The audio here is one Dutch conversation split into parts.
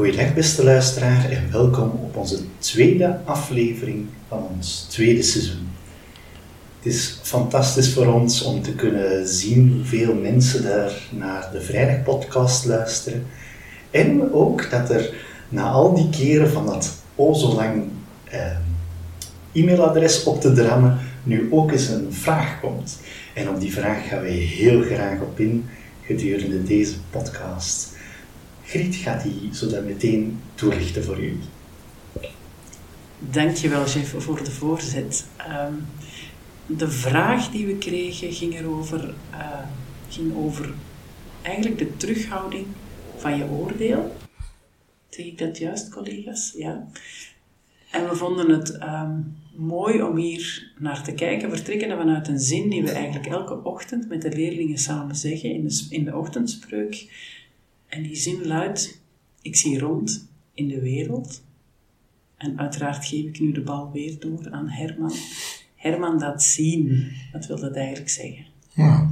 Goedendag beste luisteraar en welkom op onze tweede aflevering van ons tweede seizoen. Het is fantastisch voor ons om te kunnen zien hoeveel mensen daar naar de Vrijdagpodcast luisteren. En ook dat er na al die keren van dat o zo lang eh, e-mailadres op te drammen, nu ook eens een vraag komt. En op die vraag gaan wij heel graag op in gedurende deze podcast. Griet gaat die zo dan meteen toelichten voor u. Dankjewel, Jeff, voor de voorzet. Ehm, de vraag die we kregen ging, erover, uh, ging over eigenlijk de terughouding van je oordeel. Zeg ik dat juist, collega's? Ja. En we vonden het ehm, mooi om hier naar te kijken, vertrekken vanuit een zin die we eigenlijk elke ochtend met de leerlingen samen zeggen in de, in de ochtendspreuk. En die zin luidt: Ik zie rond in de wereld. En uiteraard geef ik nu de bal weer door aan Herman. Herman, dat zien, wat wil dat eigenlijk zeggen? Ja.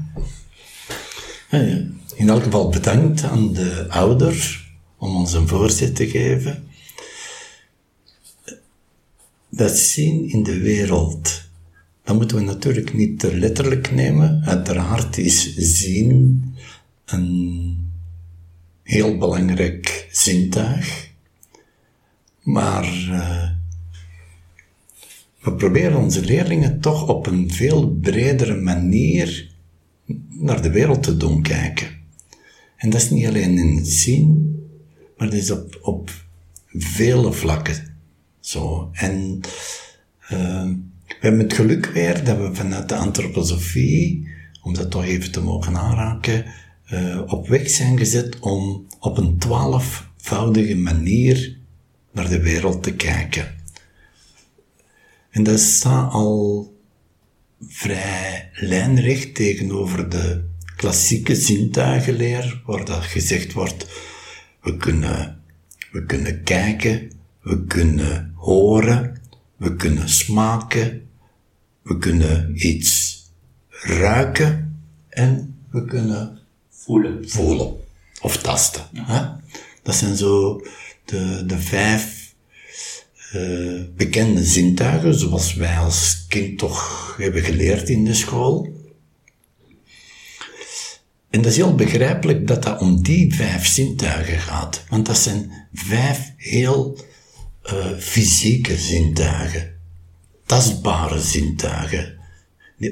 In elk geval bedankt aan de ouders om ons een voorzet te geven. Dat zien in de wereld, dat moeten we natuurlijk niet te letterlijk nemen. Uiteraard is zien een heel belangrijk zintuig. Maar uh, we proberen onze leerlingen toch op een veel bredere manier naar de wereld te doen kijken. En dat is niet alleen in het zien, maar dat is op, op vele vlakken zo. En uh, we hebben het geluk weer dat we vanuit de antroposofie, om dat toch even te mogen aanraken, uh, op weg zijn gezet om op een twaalfvoudige manier naar de wereld te kijken. En dat staat al vrij lijnrecht tegenover de klassieke zintuigenleer, waar dat gezegd wordt, we kunnen, we kunnen kijken, we kunnen horen, we kunnen smaken, we kunnen iets ruiken en we kunnen voelen. voelen of tasten. Hè? Dat zijn zo de, de vijf uh, bekende zintuigen, zoals wij als kind toch hebben geleerd in de school. En dat is heel begrijpelijk dat dat om die vijf zintuigen gaat, want dat zijn vijf heel uh, fysieke zintuigen, tastbare zintuigen,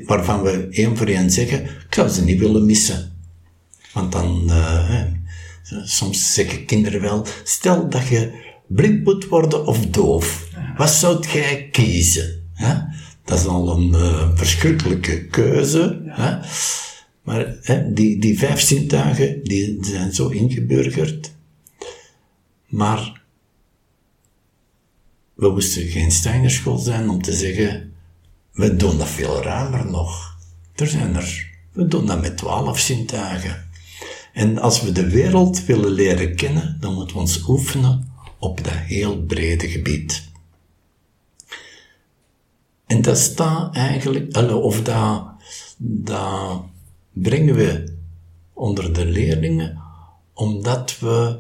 waarvan we één voor één zeggen, ik zou ze niet willen missen. Want dan, uh, soms zeggen kinderen wel, stel dat je blind moet worden of doof, wat zou jij kiezen? Hè? Dat is al een uh, verschrikkelijke keuze. Hè? Maar hè, die, die vijf zintuigen, die zijn zo ingeburgerd. Maar we moesten geen Steinerschool zijn om te zeggen, we doen dat veel ruimer nog. Er zijn er, we doen dat met twaalf zintuigen. En als we de wereld willen leren kennen, dan moeten we ons oefenen op dat heel brede gebied. En dat staat eigenlijk, of dat, dat brengen we onder de leerlingen, omdat we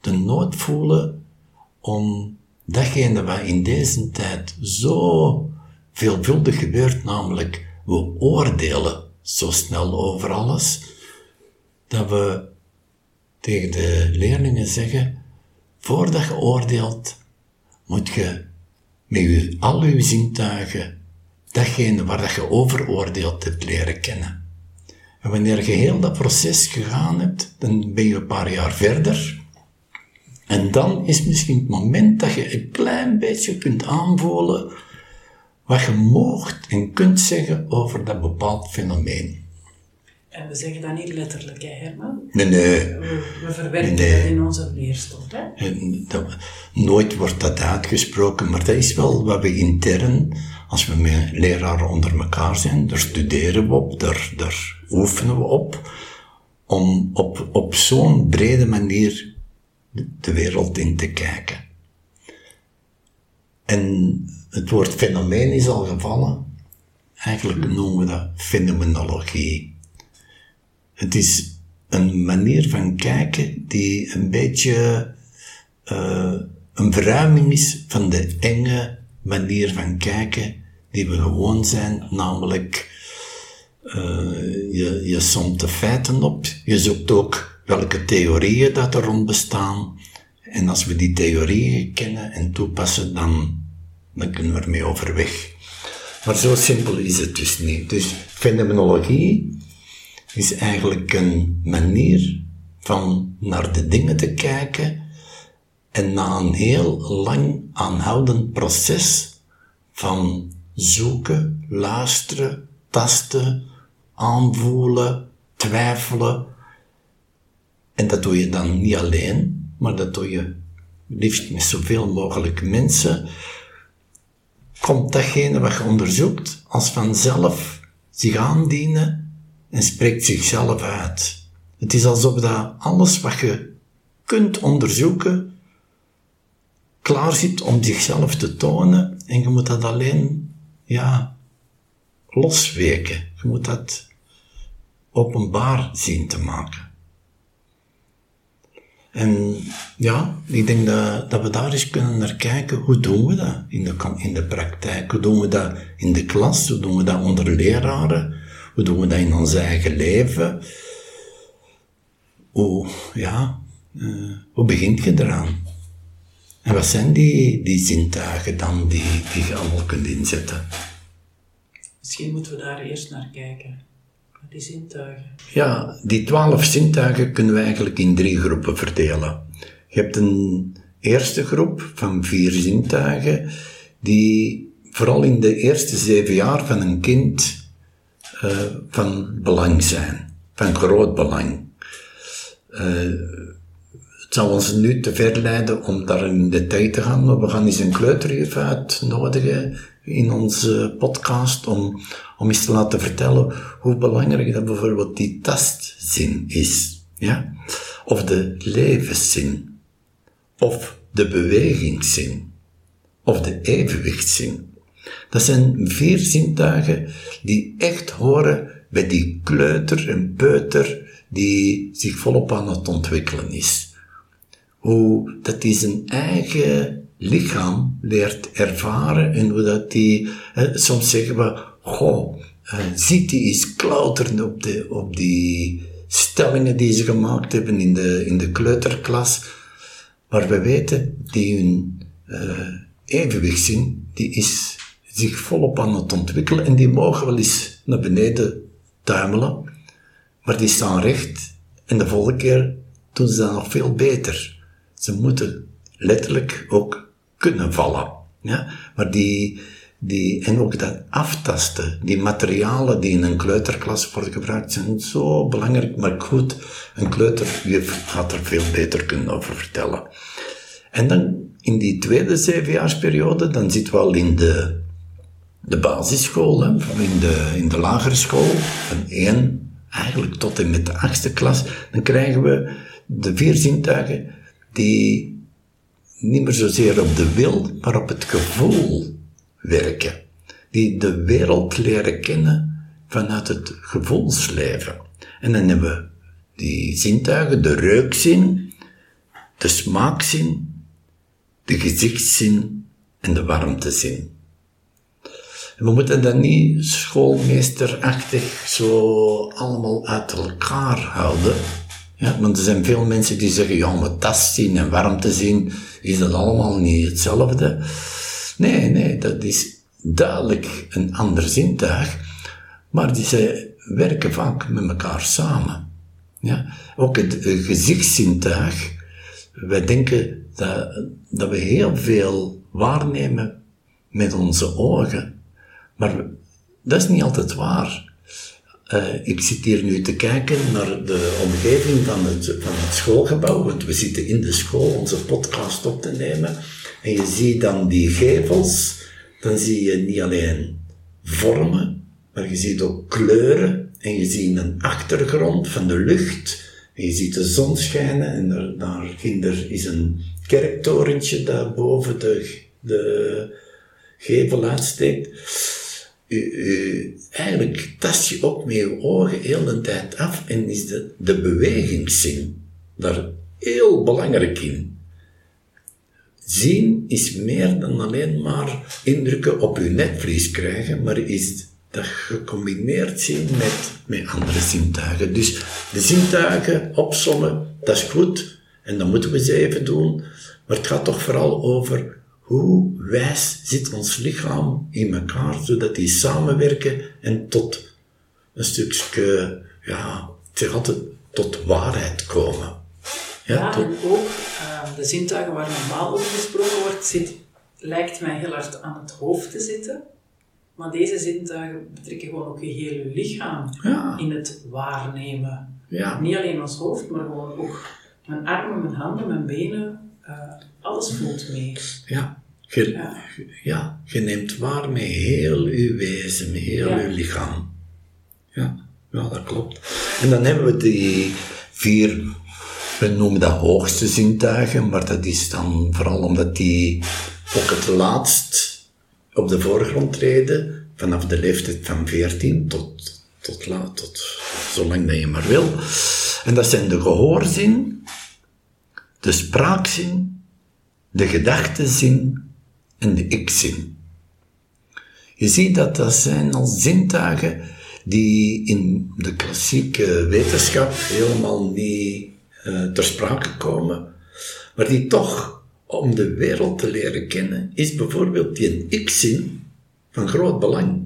de nood voelen om datgene wat in deze tijd zo veelvuldig gebeurt, namelijk we oordelen zo snel over alles, dat we tegen de leerlingen zeggen, voordat je oordeelt, moet je met je, al je zintuigen datgene waar dat je over oordeelt hebt leren kennen. En wanneer je heel dat proces gegaan hebt, dan ben je een paar jaar verder. En dan is misschien het moment dat je een klein beetje kunt aanvoelen wat je moogt en kunt zeggen over dat bepaald fenomeen. En we zeggen dat niet letterlijk, hè, Herman? Nee, nee. We, verwerken nee. dat in onze leerstof, hè? Dat, nooit wordt dat uitgesproken, maar dat is wel wat we intern, als we met leraren onder elkaar zijn, daar studeren we op, daar, daar oefenen we op, om op, op zo'n brede manier de wereld in te kijken. En het woord fenomeen is al gevallen. Eigenlijk noemen we dat fenomenologie. Het is een manier van kijken die een beetje uh, een verruiming is van de enge manier van kijken die we gewoon zijn, namelijk uh, je, je somt de feiten op, je zoekt ook welke theorieën dat er rond bestaan, en als we die theorieën kennen en toepassen, dan, dan kunnen we ermee overweg. Maar zo simpel is het dus niet. Dus fenomenologie is eigenlijk een manier van naar de dingen te kijken en na een heel lang aanhoudend proces van zoeken, luisteren, tasten, aanvoelen, twijfelen. En dat doe je dan niet alleen, maar dat doe je liefst met zoveel mogelijk mensen. Komt datgene wat je onderzoekt als vanzelf zich aandienen en spreekt zichzelf uit. Het is alsof dat alles wat je kunt onderzoeken klaar zit om zichzelf te tonen en je moet dat alleen, ja, losweken. Je moet dat openbaar zien te maken. En ja, ik denk dat, dat we daar eens kunnen naar kijken. Hoe doen we dat in de, in de praktijk? Hoe doen we dat in de klas? Hoe doen we dat onder leraren? Hoe doen we dat in ons eigen leven? Hoe, ja, uh, hoe begint je eraan? En wat zijn die, die zintuigen dan die, die je allemaal kunt inzetten? Misschien moeten we daar eerst naar kijken. Die zintuigen. Ja, die twaalf zintuigen kunnen we eigenlijk in drie groepen verdelen. Je hebt een eerste groep van vier zintuigen die vooral in de eerste zeven jaar van een kind uh, van belang zijn, van groot belang. Uh, het zal ons nu te ver leiden om daar in detail te gaan, maar we gaan eens een kleuterjuf uitnodigen in onze podcast om, om eens te laten vertellen hoe belangrijk dat bijvoorbeeld die tastzin is. Ja? Of de levenszin. Of de bewegingszin. Of de evenwichtszin. Dat zijn vier zintuigen die echt horen bij die kleuter en peuter die zich volop aan het ontwikkelen is. Hoe dat hij zijn eigen lichaam leert ervaren en hoe dat die, soms zeggen we, goh, uh, ziet hij eens klauteren op, de, op die stellingen die ze gemaakt hebben in de, in de kleuterklas. Maar we weten, die hun uh, die is zich volop aan het ontwikkelen en die mogen wel eens naar beneden tuimelen, maar die staan recht en de volgende keer doen ze dat nog veel beter. Ze moeten letterlijk ook kunnen vallen. Ja? Maar die, die, en ook dat aftasten, die materialen die in een kleuterklas worden gebruikt, zijn zo belangrijk. Maar goed, een kleuterjuf gaat er veel beter kunnen over vertellen. En dan in die tweede zevenjaarsperiode, dan zitten we al in de, de basisschool, hè, in, de, in de lagere school, van één eigenlijk tot en met de achtste klas. Dan krijgen we de vier zintuigen die niet meer zozeer op de wil, maar op het gevoel werken. Die de wereld leren kennen vanuit het gevoelsleven. En dan hebben we die zintuigen, de reukzin, de smaakzin, de gezichtszin en de warmtezin. We moeten dat niet schoolmeesterachtig zo allemaal uit elkaar houden. Ja, want er zijn veel mensen die zeggen, ja, maar tastzin en warmtezin, is dat allemaal niet hetzelfde? Nee, nee, dat is duidelijk een ander zintuig, maar die ze werken vaak met elkaar samen. Ja? Ook het gezichtszintuig, wij denken dat, dat we heel veel waarnemen met onze ogen, maar dat is niet altijd waar. Uh, ik zit hier nu te kijken naar de omgeving van het, van het schoolgebouw, want we zitten in de school onze podcast op te nemen. En je ziet dan die gevels, dan zie je niet alleen vormen, maar je ziet ook kleuren en je ziet een achtergrond van de lucht. En je ziet de zon schijnen en daar, daarachter is een kerktorentje dat boven de, de gevel uitsteekt eigenlijk tast je ook met je ogen heel de tijd af en is de, de bewegingszin daar heel belangrijk in. zien is meer dan alleen maar indrukken op je netvlies krijgen, maar is dat gecombineerd zien met, met andere zintuigen. Dus de zintuigen opzommen, dat is goed, en dat moeten we ze even doen, maar het gaat toch vooral over hoe wijs zit ons lichaam in elkaar, zodat die samenwerken en tot een stukje, ja, ik zeg altijd, tot waarheid komen. Ja, en ook uh, de zintuigen waar normaal over gesproken wordt, zit, lijkt mij heel hard aan het hoofd te zitten. Maar deze zintuigen betrekken gewoon ook je hele lichaam in het waarnemen. Ja. Niet alleen ons hoofd, maar gewoon ook mijn armen, mijn handen, mijn benen. Uh, alles voelt mee. Ja. Je, ja. ja. je neemt waar met heel je wezen, met heel je lichaam. Ja. ja, dat klopt. En dan hebben we die vier we noemen dat hoogste zintuigen, maar dat is dan vooral omdat die ook het laatst op de voorgrond treden, vanaf de leeftijd van 14 tot, tot, laat, tot zolang dat je maar wil. En dat zijn de gehoorzin, de spraakzin, de gedachtenzin en de ikzin. Je ziet dat dat zijn al zintuigen die in de klassieke wetenschap helemaal niet uh, ter sprake komen, maar die toch, om de wereld te leren kennen, is bijvoorbeeld die ik-zin van groot belang.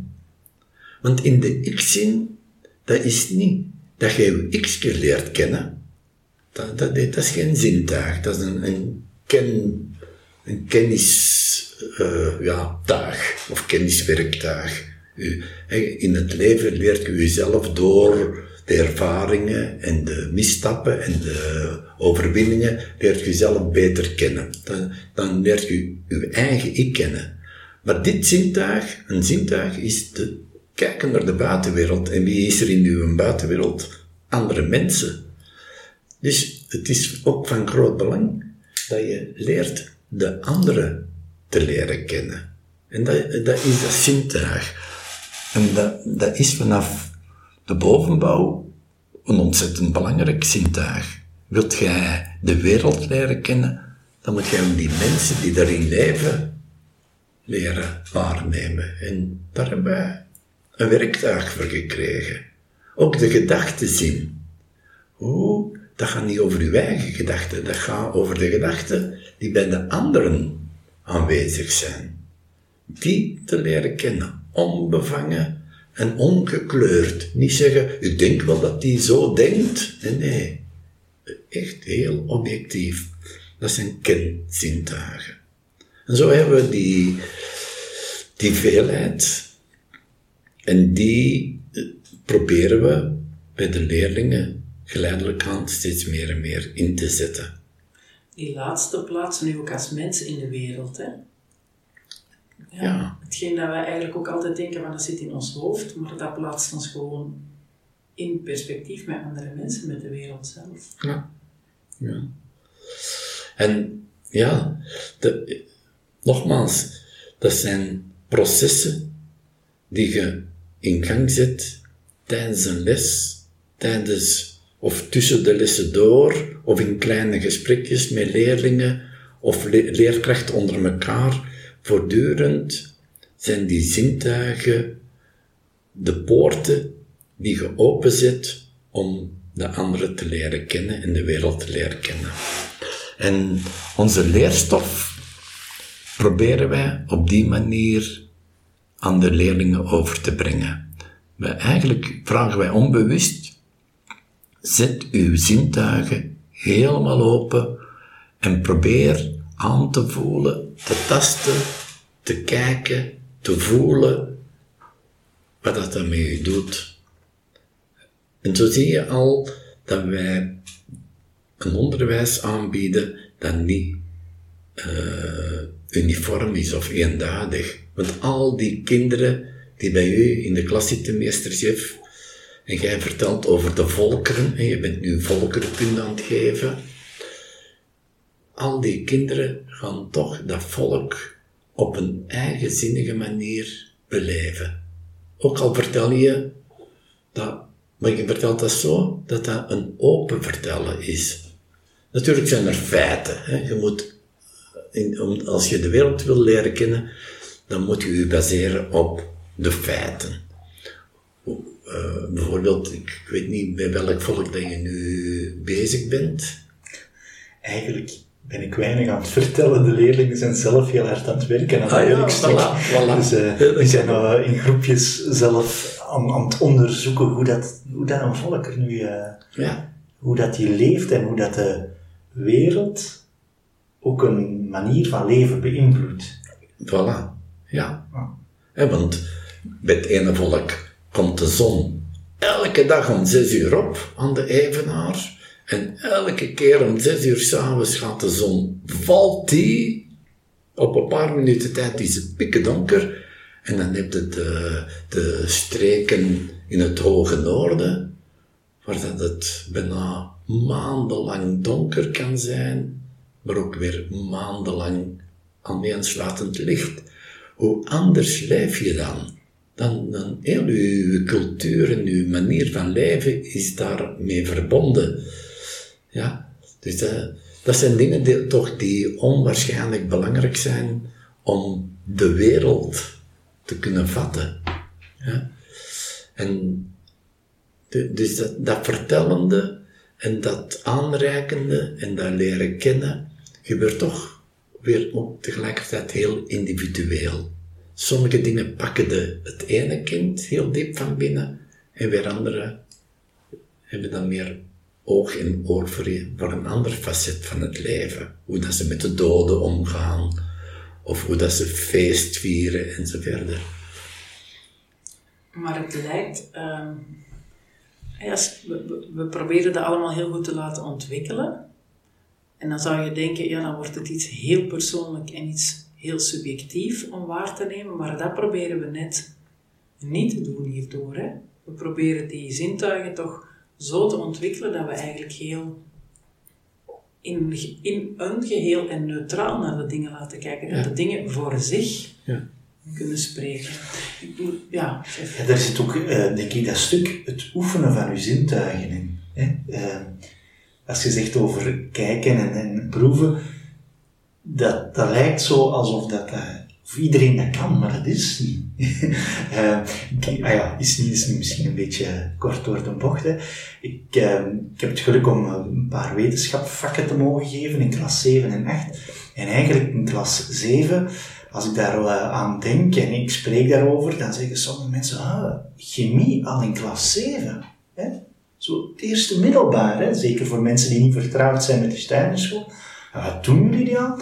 Want in de ik-zin, dat is niet dat je je x leert kennen. Dat, dat, dat, is geen zintuig, dat is een, een, ken, een kennis, uh, ja, of kenniswerktuig. U, in het leven leert je jezelf door de ervaringen en de misstappen en de overwinningen leert je zelf beter kennen. Dan, dan leert je je eigen ik kennen. Maar dit zintuig, een zintuig, is te kijken naar de buitenwereld. En wie is er in uw buitenwereld? Andere mensen. Dus het is ook van groot belang dat je leert de anderen te leren kennen. En dat, dat is dat zintuig. En dat, dat is vanaf de bovenbouw een ontzettend belangrijk zintuig. Wilt jij de wereld leren kennen, dan moet jij die mensen die daarin leven leren waarnemen. En daar hebben wij een werktuig voor gekregen. Ook de gedachtenzin. Hoe? Dat gaat niet over uw eigen gedachten, dat gaat over de gedachten die bij de anderen aanwezig zijn. Die te leren kennen, onbevangen en ongekleurd. Niet zeggen, u denkt wel dat die zo denkt. Nee, nee. Echt heel objectief. Dat zijn kenzintuigen. En zo hebben we die, die veelheid. En die eh, proberen we bij de leerlingen geleidelijk aan steeds meer en meer in te zetten. Die laatste plaatsen nu ook als mensen in de wereld, hè? Ja. Hetgeen dat wij eigenlijk ook altijd denken van dat zit in ons hoofd, maar dat plaatst ons gewoon in perspectief met andere mensen, met de wereld zelf. Ja. ja. En ja, de, nogmaals, dat zijn processen die je in gang zet tijdens een les, tijdens of tussen de lessen door, of in kleine gesprekjes met leerlingen of leerkrachten onder elkaar Voortdurend zijn die zintuigen de poorten die je openzet om de anderen te leren kennen en de wereld te leren kennen. En onze leerstof proberen wij op die manier aan de leerlingen over te brengen. Wij, eigenlijk vragen wij onbewust, zet uw zintuigen helemaal open en probeer aan te voelen, te tasten, te kijken, te voelen wat dat dan met je doet. En zo zie je al dat wij een onderwijs aanbieden dat niet uh, uniform is of eenduidig. Want al die kinderen die bij u in de klas zitten, meester Jeff, en jij vertelt over de volkeren, en je bent nu volkerenkunde aan het geven, al die kinderen gaan toch dat volk op een eigenzinnige manier beleven. Ook al vertel je dat, maar je vertelt dat zo, dat dat een open vertellen is. Natuurlijk zijn er feiten. Hè. Je moet in, om, als je de wereld wil leren kennen, dan moet je je baseren op de feiten. Uh, bijvoorbeeld, ik weet niet bij welk volk dat je nu bezig bent. Eigenlijk ben ik weinig aan het vertellen. De leerlingen zijn zelf heel hard aan het werken aan ah, ja, voilà, voilà. Dus uh, die zijn uh, in groepjes zelf aan, aan, het onderzoeken hoe dat, hoe dat een volk er nu... Ja. Hoe dat die leeft en hoe dat de wereld ook een manier van leven beïnvloedt. Voilà, ja. Ah. want bij het ene volk komt de zon elke dag om zes uur op aan de evenaar. En elke keer om zes uur s'avonds gaat de zon, valt die, op een paar minuten tijd is het pikken donker. En dan heb je de, streken in het hoge noorden, waar dat het bijna maandenlang donker kan zijn, maar ook weer maandenlang aaneensluitend licht. Hoe anders leef je dan? Dan, dan heel uw cultuur en uw manier van leven is daarmee verbonden. Ja, dus dat, dat zijn dingen die, toch die onwaarschijnlijk belangrijk zijn om de wereld te kunnen vatten. Ja? En dus dat, dat vertellende en dat aanreikende en dat leren kennen gebeurt toch weer ook tegelijkertijd heel individueel. Sommige dingen pakken de, het ene kind heel diep van binnen en weer andere hebben dan meer oog en oor voor, voor een ander facet van het leven. Hoe dat ze met de doden omgaan, of hoe dat ze feest vieren en verder. Maar het lijkt, uh, we, we, proberen dat allemaal heel goed te laten ontwikkelen. En dan zou je denken, ja, dan wordt het iets heel persoonlijk en iets heel subjectief om waar te nemen, maar dat proberen we net niet te doen hierdoor. Hè? We proberen die zintuigen toch zo te ontwikkelen dat we eigenlijk heel in, in een geheel en neutraal naar de dingen laten kijken. Dat de dingen voor zich ja. kunnen spreken. Ja, ja, daar zit ook, uh, denk ik, dat stuk het oefenen van je zintuigen in. Hè? Uh, als je zegt over kijken en, en proeven, dat, dat lijkt zo alsof dat, uh, of iedereen dat kan, maar dat is niet. uh, ah ja, is niet, is misschien een beetje kort door de bocht. Hè. Ik, uh, ik heb het geluk om een paar wetenschapsvakken te mogen geven in klas 7 en 8. En eigenlijk in klas 7, als ik daar aan denk en ik spreek daarover, dan zeggen sommige mensen, ah, chemie al in klas 7. Hè? Zo het eerste middelbaar, zeker voor mensen die niet vertrouwd zijn met de Steinerschool. Wat doen jullie dan?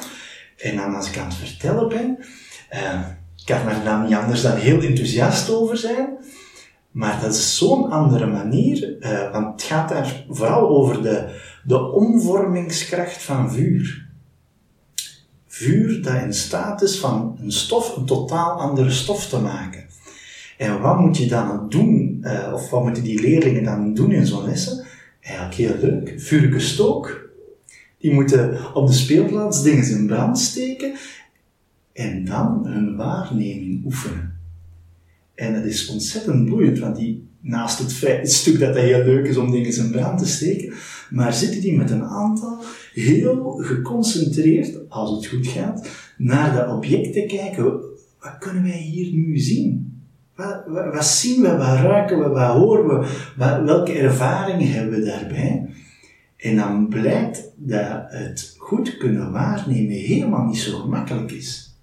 En dan als ik aan het vertellen ben, uh, kan er dan niet anders dan heel enthousiast over zijn. Maar dat is zo'n andere manier, uh, want het gaat daar vooral over de, de omvormingskracht van vuur. Vuur dat in staat is van een stof een totaal andere stof te maken. En wat moet je dan doen, uh, of wat moeten die leerlingen dan doen in zo'n lessen? Eigenlijk heel leuk. Vurige stook. Die moeten op de speelplaats dingen in brand steken en dan hun waarneming oefenen. En dat is ontzettend boeiend, want die, naast het, feit, stuk dat het heel leuk is om dingen in brand te steken, maar zitten die met een aantal heel geconcentreerd, als het goed gaat, naar dat object te kijken. Wat kunnen wij hier nu zien? Wat, wat, wat zien we, wat ruiken we, wat horen we, wat, welke ervaringen hebben we daarbij? En dan blijkt dat het goed kunnen waarnemen helemaal niet zo gemakkelijk is.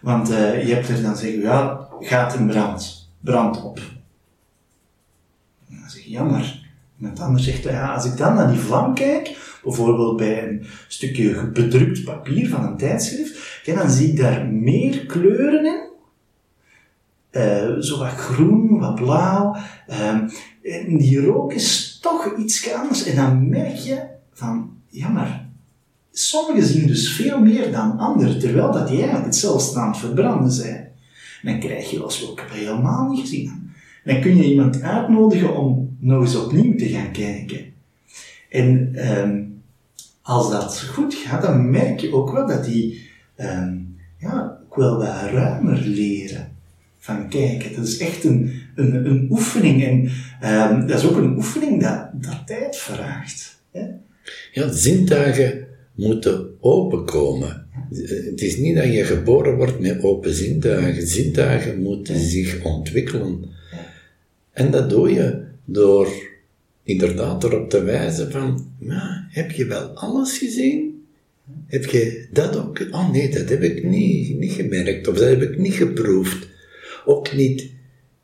Want uh, je hebt er dan zeggen, ja, gaat in brand, brand op. En dan zeg je, ja, maar iemand anders zegt, ja, als ik dan naar die vlam kijk, bijvoorbeeld bij een stukje bedrukt papier van een tijdschrift, dan zie ik daar meer kleuren in. Uh, zo wat groen, wat blauw. Uh, en die rook is toch iets anders. En dan merk je van, ja, maar Sommigen zien dus veel meer dan anderen, terwijl dat die eigenlijk hetzelfde aan verbranden zijn. dan krijg je als ook helemaal niet gezien. Dan kun je iemand uitnodigen om nog eens opnieuw te gaan kijken. En um, als dat goed gaat, dan merk je ook wel dat die um, ja, ook wel wat ruimer leren van kijken. Dat is echt een, een, een oefening. En um, dat is ook een oefening dat, dat tijd vraagt. Hè? Ja, zintuigen moeten openkomen. Het is niet dat je geboren wordt met open zintuigen. Zintuigen moeten zich ontwikkelen. En dat doe je door inderdaad erop te wijzen van, heb je wel alles gezien? Heb je dat ook? Oh nee, dat heb ik niet, niet gemerkt, of dat heb ik niet geproefd. Ook niet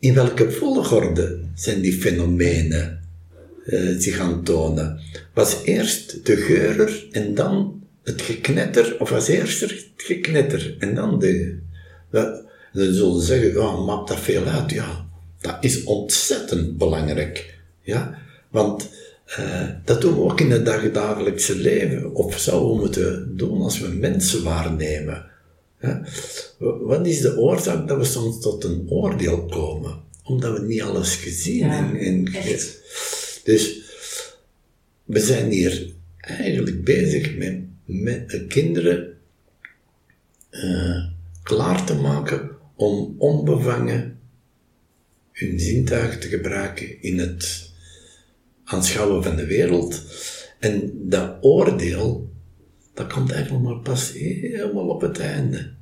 in welke volgorde zijn die fenomenen uh, zich gaan tonen. Was eerst de geurer en dan het geknetter, of was eerst het geknetter en dan de... We, zullen zeggen, oh, maakt dat veel uit? Ja, dat is ontzettend belangrijk. Ja, want uh, dat doen we ook in het dagelijkse leven, of zouden we moeten doen als we mensen waarnemen. Wat is de oorzaak dat we soms tot een oordeel komen? Omdat we niet alles gezien hebben. En, dus we zijn hier eigenlijk bezig met, met kinderen uh, klaar te maken om onbevangen hun zintuigen te gebruiken in het aanschouwen van de wereld. En dat oordeel, dat komt eigenlijk maar pas helemaal op het einde.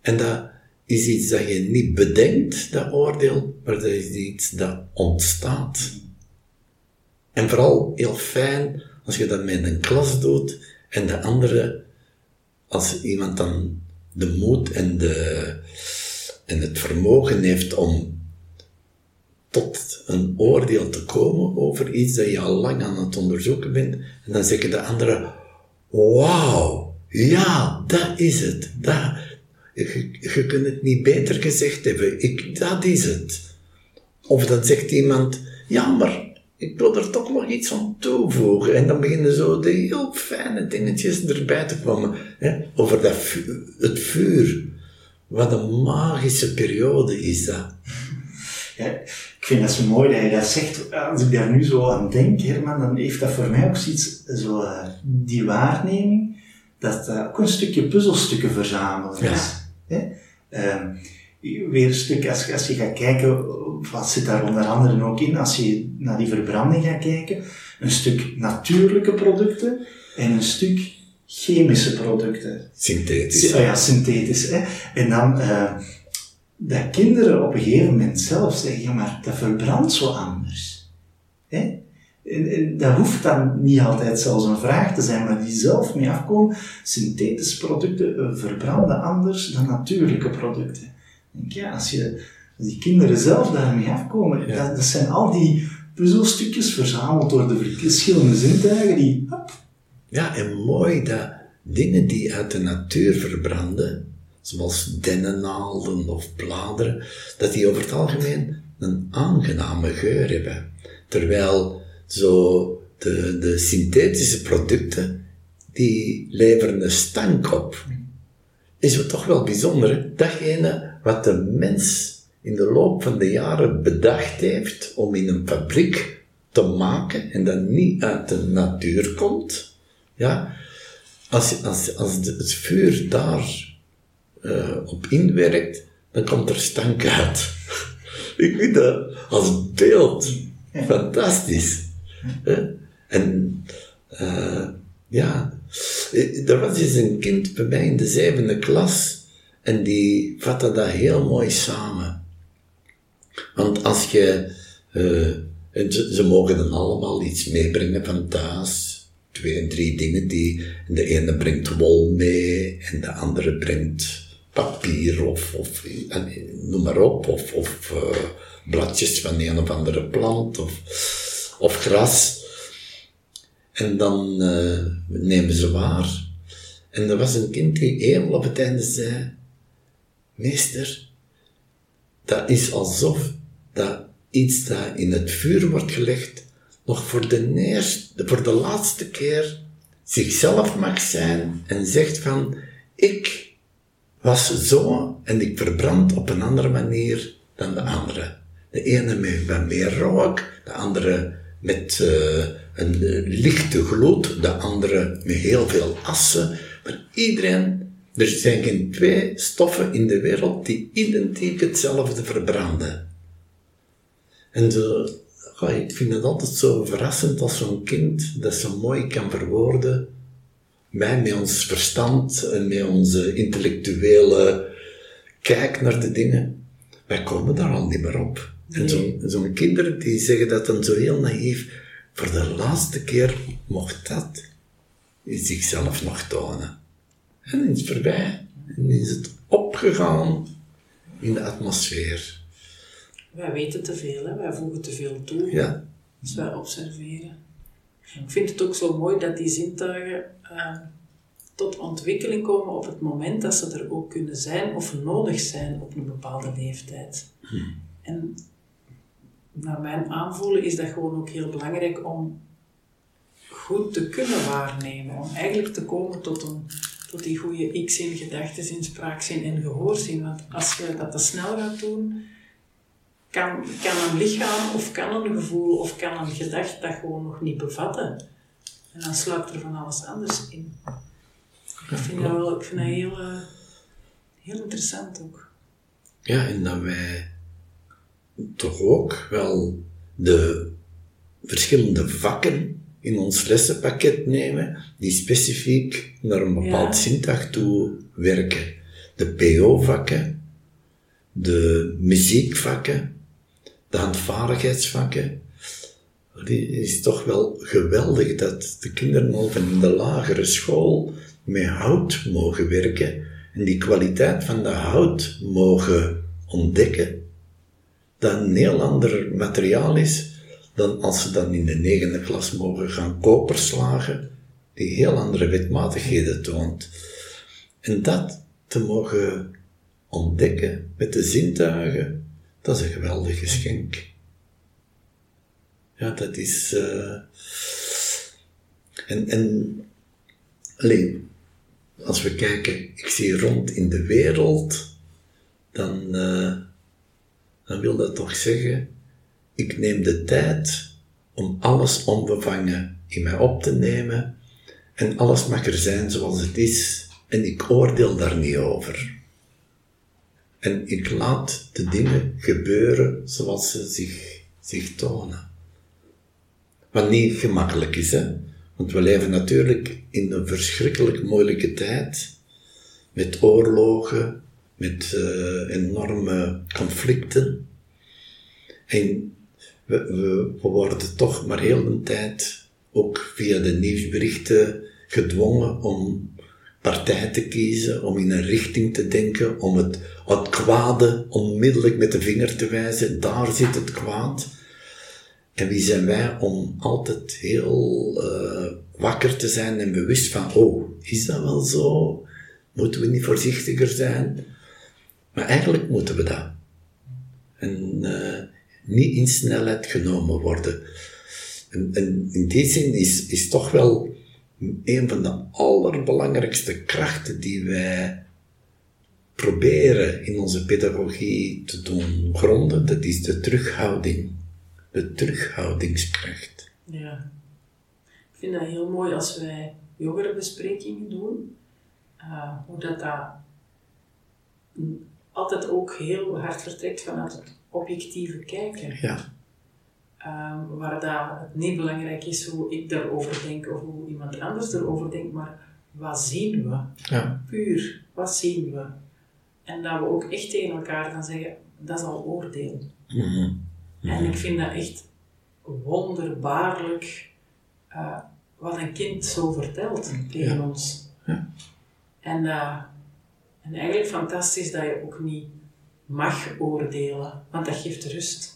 En dat is iets dat je niet bedenkt, dat oordeel, maar dat is iets dat ontstaat. En vooral heel fijn als je dat met een klas doet en de andere, als iemand dan de moed en, de, en het vermogen heeft om tot een oordeel te komen over iets dat je al lang aan het onderzoeken bent. En dan zeggen de anderen, wauw, ja, dat is het. Dat, je, kunt het niet beter gezegd hebben. Ik, dat is het. Of dan zegt iemand, ja, maar ik wil er toch nog iets aan toevoegen. En dan beginnen zo de heel fijne dingetjes erbij te komen. Hè? Over dat het vuur. Wat een magische periode is dat. Ja, ik vind dat zo mooi dat je dat zegt. Als ik daar nu zo aan denk, Herman, dan heeft dat voor mij ook zoiets, zo, uh, die waarneming, dat dat ook een stukje puzzelstukken verzamelen is. Ja. Uh, weer een stuk, als, als je gaat kijken, wat zit daar onder andere ook in, als je naar die verbranding gaat kijken, een stuk natuurlijke producten en een stuk chemische producten. Synthetisch. Oh ja, synthetisch. Hè? En dan, uh, dat kinderen op een gegeven moment zelf zeggen, ja maar dat verbrandt zo anders. Hè? En, en, dat hoeft dan niet altijd zelfs een vraag te zijn, maar die zelf mee afkomen. Synthetische producten eh, verbranden anders dan natuurlijke producten. Denk, ja, als, je, als die kinderen zelf daarmee afkomen, dat, dat, zijn al die puzzelstukjes verzameld door de verschillende zintuigen die... Hop. Ja, en mooi dat dingen die uit de natuur verbranden, zoals dennennaalden of bladeren, dat die over het algemeen een aangename geur hebben. Terwijl zo de, de synthetische producten, die leveren een stank op. Is het toch wel bijzonder, datgene wat de mens in de loop van de jaren bedacht heeft om in een fabriek te maken en dat niet uit de natuur komt, ja, als, als, als het vuur daar uh, op inwerkt, dan komt er stank uit. Ik vind dat als beeld fantastisch. En uh, ja, er was eens een kind bij mij in de zevende klas en die vatte dat heel mooi samen. Want als je, ze, mogen dan allemaal iets meebrengen van thuis. Twee, drie dingen die, de ene brengt wol mee en de andere brengt papier of, of noem maar op, of, of uh, bladjes van een of andere plant of, of gras. En dan uh, nemen ze waar. En er was een kind die helemaal op het einde zei, meester, dat is alsof dat iets dat in het vuur wordt gelegd, nog voor de, eerste, voor de laatste keer zichzelf mag zijn en zegt van, ik was zo en ik verbrand op een andere manier dan de andere. De ene met meer rook, de andere met uh, een lichte gloed, de andere met heel veel assen. Maar iedereen, er zijn geen twee stoffen in de wereld die identiek hetzelfde verbranden. En ik vind het altijd zo verrassend als zo'n kind dat zo mooi kan verwoorden met ons verstand en met onze intellectuele kijk naar de dingen, wij komen daar al niet meer op. En zo'n zo'n kinderen die zeggen dat dan zo heel naïef, voor de laatste keer mocht dat zichzelf nog tonen. En dan is het voorbij. En is het opgegaan in de atmosfeer. Wij weten te veel, hè? wij voegen te veel toe. Ja. Dus wij observeren. Ik vind het ook zo mooi dat die zintuigen eh, tot ontwikkeling komen op het moment dat ze er ook kunnen zijn of nodig zijn op een bepaalde leeftijd. En naar mijn aanvoelen is dat gewoon ook heel belangrijk om goed te kunnen waarnemen. Om eigenlijk te komen tot, een, tot die goede x-zin, gedachtenzin, spraakzin en gehoorzin. Want als je dat te snel gaat doen, kan, kan een lichaam of kan een gevoel of kan een gedachte dat gewoon nog niet bevatten. En dan sluipt er van alles anders in. Ik vind dat wel ik vind dat heel, eh, heel interessant ook. Ja, en dat wij toch ook wel de verschillende vakken in ons lessenpakket nemen, die specifiek naar een bepaald Ja. zintuig toe werken. De PO-vakken, de muziekvakken, de handvaardigheidsvakken. Het is toch wel geweldig dat de kinderen al van de lagere school met hout mogen werken en die kwaliteit van de hout mogen ontdekken. Dat een heel ander materiaal is dan als ze dan in de negende klas mogen gaan koperslagen, die heel andere wetmatigheden toont. En dat te mogen ontdekken met de zintuigen, dat is een geweldig geschenk. Ja, dat is. eh, En, en. Alleen, als we kijken, ik zie rond in de wereld, dan, eh, dan wil dat toch zeggen, ik neem de tijd om alles onbevangen in mij op te nemen en alles mag er zijn zoals het is en ik oordeel daar niet over. En ik laat de dingen gebeuren zoals ze zich, zich tonen. Wat niet gemakkelijk is, hè. Want we leven natuurlijk in een verschrikkelijk moeilijke tijd. Met oorlogen, met eh, enorme conflicten. En we, we, we worden toch maar heel een tijd, ook via de nieuwsberichten, gedwongen om partij te kiezen, om in een richting te denken, om het, het kwade onmiddellijk met de vinger te wijzen. Daar zit het kwaad. En wie zijn wij om altijd heel eh, wakker te zijn en bewust van, oh, is dat wel zo? Moeten we niet voorzichtiger zijn? Maar eigenlijk moeten we dat. En eh, niet in snelheid genomen worden. En, en in die zin is, is toch wel een van de allerbelangrijkste krachten die wij proberen in onze pedagogie te doen gronden, dat is de terughouding. De terughoudingskracht. Ja. Ik vind dat heel mooi als wij jongerenbesprekingen doen, eh, hoe dat, dat altijd ook heel hard vertrekt vanuit het objectieve kijken. Ja, Ehm, waar dat het niet belangrijk is hoe ik daarover denk of hoe iemand anders erover denkt, maar wat zien we? ja, Puur, wat zien we? En dat we ook echt tegen elkaar gaan zeggen, dat is al oordeel. mhm, En ik vind dat echt wonderbaarlijk eh, wat een kind zo vertelt tegen Ja. ons. Ja. En, eh, en eigenlijk fantastisch dat je ook niet mag oordelen, want dat geeft rust.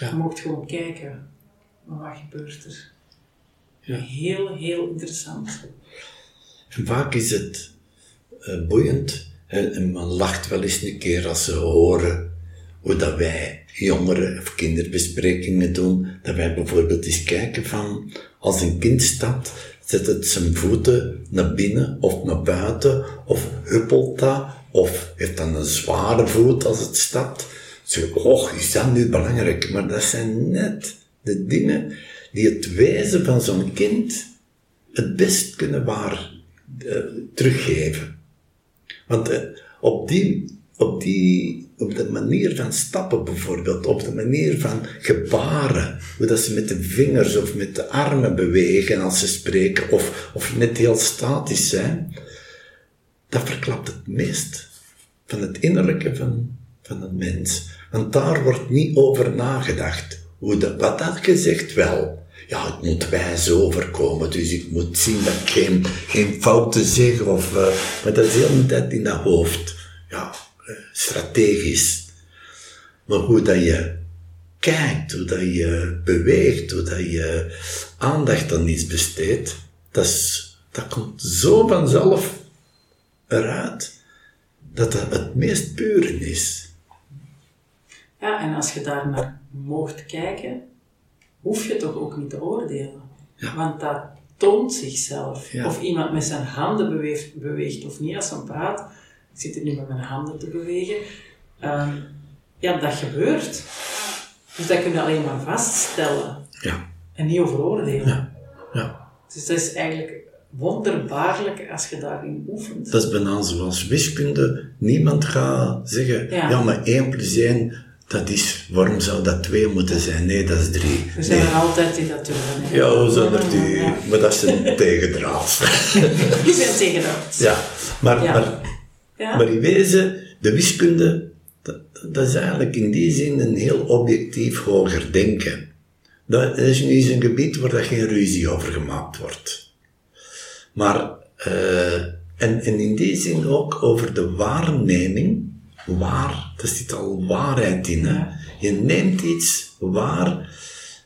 Ja. Je moet gewoon kijken, maar wat gebeurt er? Ja. Heel, heel interessant. En vaak is het eh, boeiend en, en men lacht wel eens een keer als ze horen hoe dat wij jongeren of kinderbesprekingen doen, dat wij bijvoorbeeld eens kijken van als een kind stapt, zet het zijn voeten naar binnen of naar buiten of huppelt dat of heeft dan een zware voet als het stapt. Zo, och, is dat nu belangrijk? Maar dat zijn net de dingen die het wezen van zo'n kind het best kunnen waar eh, teruggeven. Want eh, op, die, op die op de manier van stappen bijvoorbeeld, op de manier van gebaren, hoe dat ze met de vingers of met de armen bewegen als ze spreken, of, of net heel statisch zijn, dat verklapt het meest van het innerlijke van, van een mens. Want daar wordt niet over nagedacht. Hoe dat, wat dat gezegd wel. Ja, het moet wijs overkomen, dus ik moet zien dat ik geen, geen fouten zeg, of, uh, maar dat is heel de tijd in dat hoofd. Ja, uh, strategisch. Maar hoe dat je kijkt, hoe dat je beweegt, hoe dat je aandacht aan iets besteedt, dat, dat komt zo vanzelf eruit dat dat het meest pure is. Ja, en als je daar naar mocht kijken, hoef je toch ook niet te oordelen. Want dat toont zichzelf. Of iemand met zijn handen beweegt, beweegt of niet als hij praat. Ik zit er nu met mijn handen te bewegen. Ehm, ja, dat gebeurt. Dus dat kun je alleen maar vaststellen. Ja. En niet over oordelen. Ja. ja. Dus dat is eigenlijk wonderbaarlijk als je daarin oefent. Dat is bijna zoals wiskunde. Niemand gaat zeggen, ja, maar 1 plus 1, dat is, waarom zou dat 2 moeten zijn? Nee, dat is 3. We zijn er altijd die dat doen. Ja, zijn er die, maar dat is een tegendraad. Die zijn tegendraad. Ja, maar, maar, maar in wezen, de wiskunde, dat, dat, is eigenlijk in die zin een heel objectief hoger denken. Dat is nu een gebied waar er geen ruzie over gemaakt wordt. Maar, uh, en, en in die zin ook over de waarneming, waar, er zit al waarheid in. Hè? Je neemt iets waar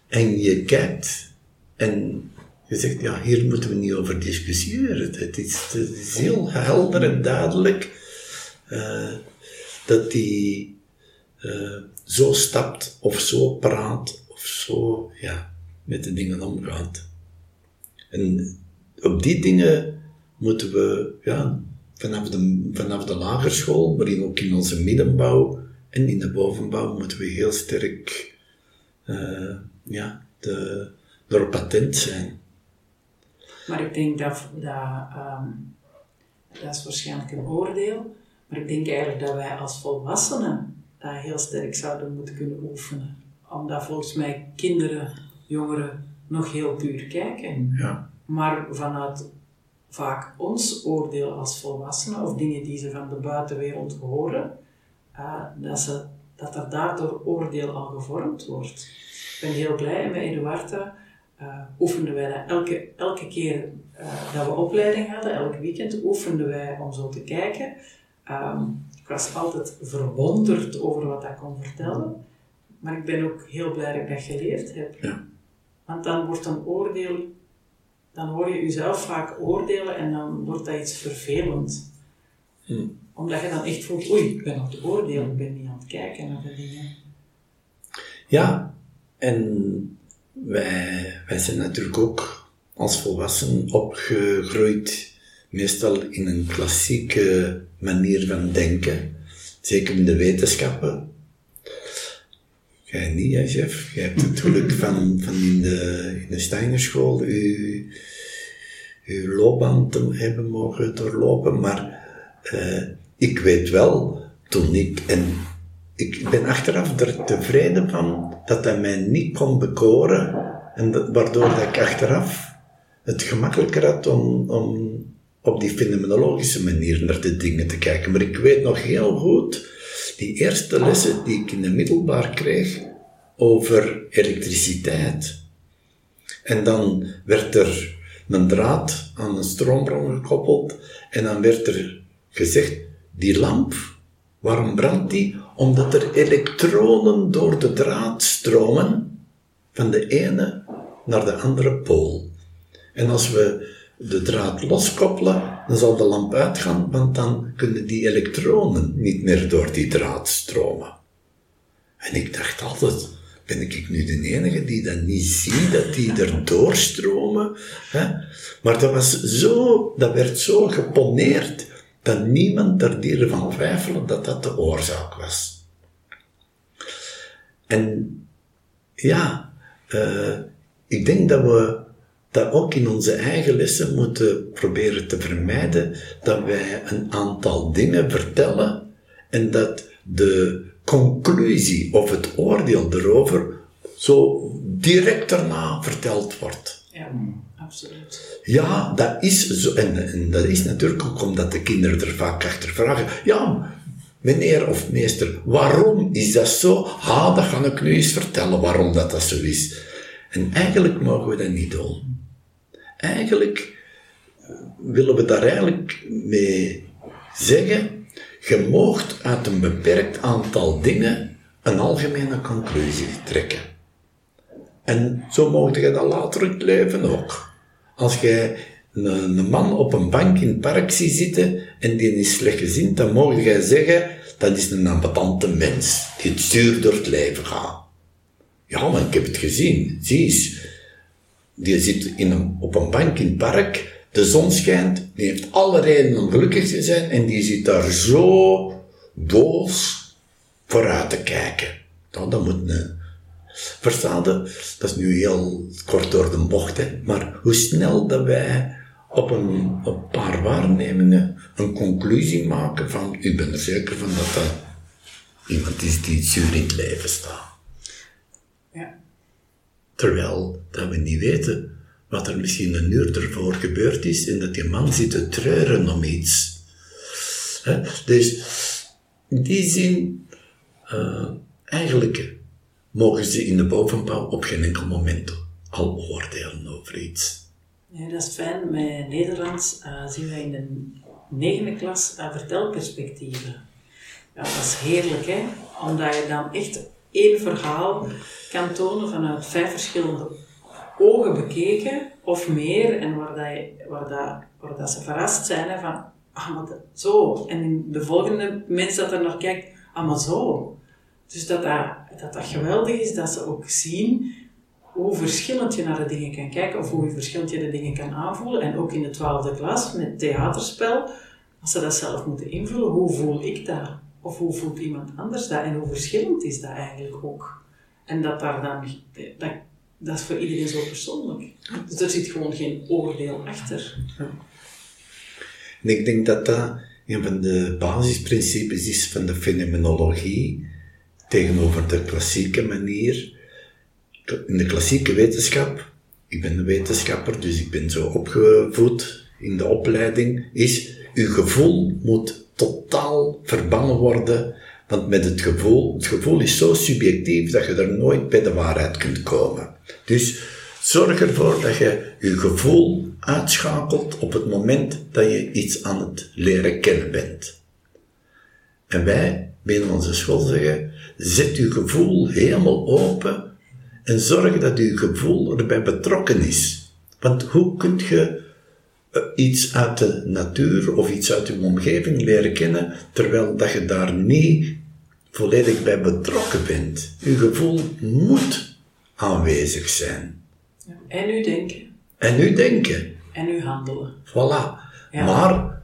en je kijkt en je zegt, ja, hier moeten we niet over discussiëren. Het is, het is heel helder en duidelijk uh, dat die uh, zo stapt of zo praat of zo ja, met de dingen omgaat. En op die dingen moeten we ja, vanaf, de, vanaf de lagerschool, maar ook in onze middenbouw en in de bovenbouw moeten we heel sterk uh, ja, de, erop attent zijn. Maar ik denk dat, dat, um, dat is waarschijnlijk een oordeel, maar ik denk eigenlijk dat wij als volwassenen dat heel sterk zouden moeten kunnen oefenen. Omdat volgens mij kinderen, jongeren nog heel puur kijken. Ja. Maar vanuit vaak ons oordeel als volwassenen of dingen die ze van de buitenwereld horen, uh, dat, ze, dat er daardoor oordeel al gevormd wordt. Ik ben heel blij met Eduarda. Uh, oefenden wij dat elke, elke keer uh, dat we opleiding hadden, elk weekend, oefenden wij om zo te kijken. Um, ik was altijd verwonderd over wat hij kon vertellen, maar ik ben ook heel blij dat ik dat geleerd heb. Ja. Want dan wordt een oordeel dan hoor je jezelf vaak oordelen en dan wordt dat iets vervelend. Hm. Omdat je dan echt voelt, oei, ik ben aan het oordelen, ik ben niet aan het kijken naar de dingen. Ja, en wij, wij zijn natuurlijk ook als volwassenen opgegroeid, meestal in een klassieke manier van denken. Zeker in de wetenschappen. Jij niet, hè, chef? Jij hebt het geluk van, van in de, in de Steinerschool uw, uw loopbaan te hebben mogen doorlopen, maar uh, ik weet wel, toen ik, en ik ben achteraf er tevreden van dat hij mij niet kon bekoren, en dat, waardoor dat ik achteraf het gemakkelijker had om, om op die fenomenologische manier naar de dingen te kijken. Maar ik weet nog heel goed die eerste lessen die ik in de middelbaar kreeg over elektriciteit. En dan werd er een draad aan een stroombron gekoppeld en dan werd er gezegd, die lamp, waarom brandt die? Omdat er elektronen door de draad stromen van de ene naar de andere pool. En als we de draad loskoppelen, dan zal de lamp uitgaan, want dan kunnen die elektronen niet meer door die draad stromen. En ik dacht altijd, ben ik nu de enige die dat niet ziet, dat die er doorstromen? Hè? Maar dat was zo, dat werd zo geponeerd, dat niemand er dieren van twijfelde dat dat de oorzaak was. En ja, uh, ik denk dat we dat ook in onze eigen lessen moeten proberen te vermijden dat wij een aantal dingen vertellen en dat de conclusie of het oordeel erover zo direct daarna verteld wordt. Ja, absoluut. Ja, dat is zo. En, en dat is natuurlijk ook omdat de kinderen er vaak achter vragen. Ja, meneer of meester, waarom is dat zo? Ha, dat ga ik nu eens vertellen waarom dat, dat zo is. En eigenlijk mogen we dat niet doen. Eigenlijk willen we daar eigenlijk mee zeggen, je moogt uit een beperkt aantal dingen een algemene conclusie trekken. En zo mocht je dat later in het leven ook. Als jij een, man op een bank in het park ziet zitten en die is slecht gezind, dan mocht jij zeggen, dat is een ambetante mens die het zuur door het leven gaat. Ja, maar ik heb het gezien. Zie eens. Die zit in op een bank in het park, de zon schijnt, die heeft alle redenen om gelukkig te zijn en die zit daar zo boos vooruit te kijken. Nou, dat moet een... Verstaande, dat is nu heel kort door de bocht, hè, maar hoe snel dat wij op een, een paar waarnemingen een conclusie maken van, ik ben er zeker van dat dat iemand is die zuur in het leven staat. Terwijl dat we niet weten wat er misschien een uur ervoor gebeurd is en dat die man zit te treuren om iets. Dus in die zin, eh, eigenlijk mogen ze in de bovenbouw op geen enkel moment al oordelen over iets. Ja, dat is fijn. Met Nederlands eh, zien wij in de negende klas uh, vertelperspectieven. Ja, dat is heerlijk, hè? Omdat je dan echt één verhaal kan tonen vanuit vijf verschillende ogen bekeken, of meer, en waar, dat je, waar, dat, waar dat ze verrast zijn van, ah, zo. En de volgende mens dat er naar kijkt, ah, maar zo. Dus dat dat, dat geweldig is, dat ze ook zien hoe verschillend je naar de dingen kan kijken, of hoe verschillend je de dingen kan aanvoelen. En ook in de twaalfde klas, met theaterspel, als ze dat zelf moeten invullen, hoe voel ik dat? Of hoe voelt iemand anders dat? En hoe verschillend is dat eigenlijk ook? En dat daar dan, dat, dat is voor iedereen zo persoonlijk. Dus er zit gewoon geen oordeel achter. En ik denk dat dat een van de basisprincipes is van de fenomenologie tegenover de klassieke manier. In de klassieke wetenschap, ik ben een wetenschapper, dus ik ben zo opgevoed in de opleiding, is uw gevoel moet totaal verbannen worden, want met het gevoel, het gevoel is zo subjectief dat je er nooit bij de waarheid kunt komen. Dus zorg ervoor dat je je gevoel uitschakelt op het moment dat je iets aan het leren kennen bent. En wij binnen onze school zeggen, zet uw gevoel helemaal open en zorg dat uw gevoel erbij betrokken is. Want hoe kun je iets uit de natuur of iets uit uw omgeving leren kennen, terwijl dat je daar niet volledig bij betrokken bent? Uw gevoel moet aanwezig zijn. Ja. En nu denken. En nu denken. En nu handelen. Voilà. Ja. Maar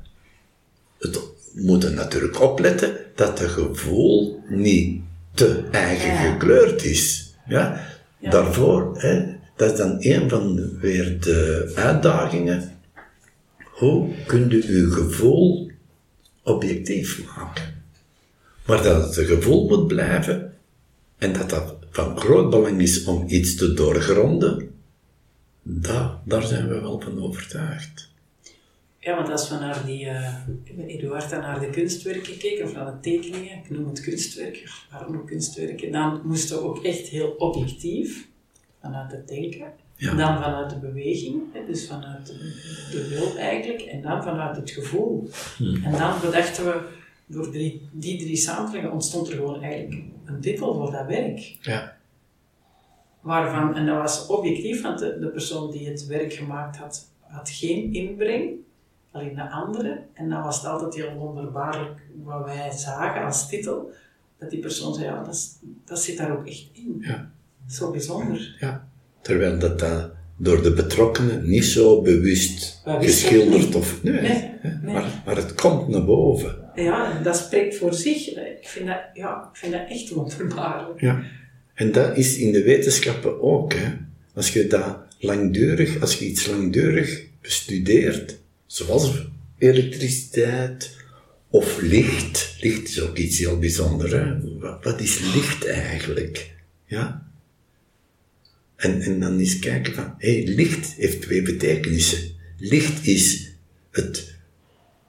het, we moeten natuurlijk opletten dat het gevoel niet te eigen Ja. gekleurd is. Ja? Daarvoor, hè, dat is dan een van weer de uitdagingen. Hoe kun je je gevoel objectief maken? Maar dat het een gevoel moet blijven en dat dat van groot belang is om iets te doorgronden, daar zijn we wel van overtuigd. Ja, want als we naar die, eh Eduard naar de kunstwerken keken, of naar de tekeningen, ik noem het kunstwerken, waarom ook kunstwerken, dan moesten we ook echt heel objectief, vanuit het denken, Ja. dan vanuit de beweging, dus vanuit de, wil eigenlijk, en dan vanuit het gevoel. En dan bedachten we, door die, die drie samen ontstond er gewoon eigenlijk een titel voor dat werk. Ja. Waarvan, en dat was objectief, want de, de persoon die het werk gemaakt had, had geen inbreng, alleen de andere. En dan was het altijd heel wonderbaarlijk wat wij zagen als titel, dat die persoon zei, ja, dat, dat zit daar ook echt in. Ja. Zo bijzonder. Ja. Terwijl dat, dat door de betrokkenen niet zo bewust geschilderd of... Nee, Nee, hè, nee. Maar, maar het komt naar boven. Ja, en dat spreekt voor zich. Ik vind dat, ja, ik vind dat echt wonderbaarlijk. Ja. En dat is in de wetenschappen ook. Hè. Als je dat langdurig, als je iets langdurig bestudeert, zoals elektriciteit Of licht. Licht is ook iets heel bijzonders. Hè? Wat, wat is licht eigenlijk? Ja? En, en dan eens kijken van, hé, licht heeft twee betekenissen. Licht is het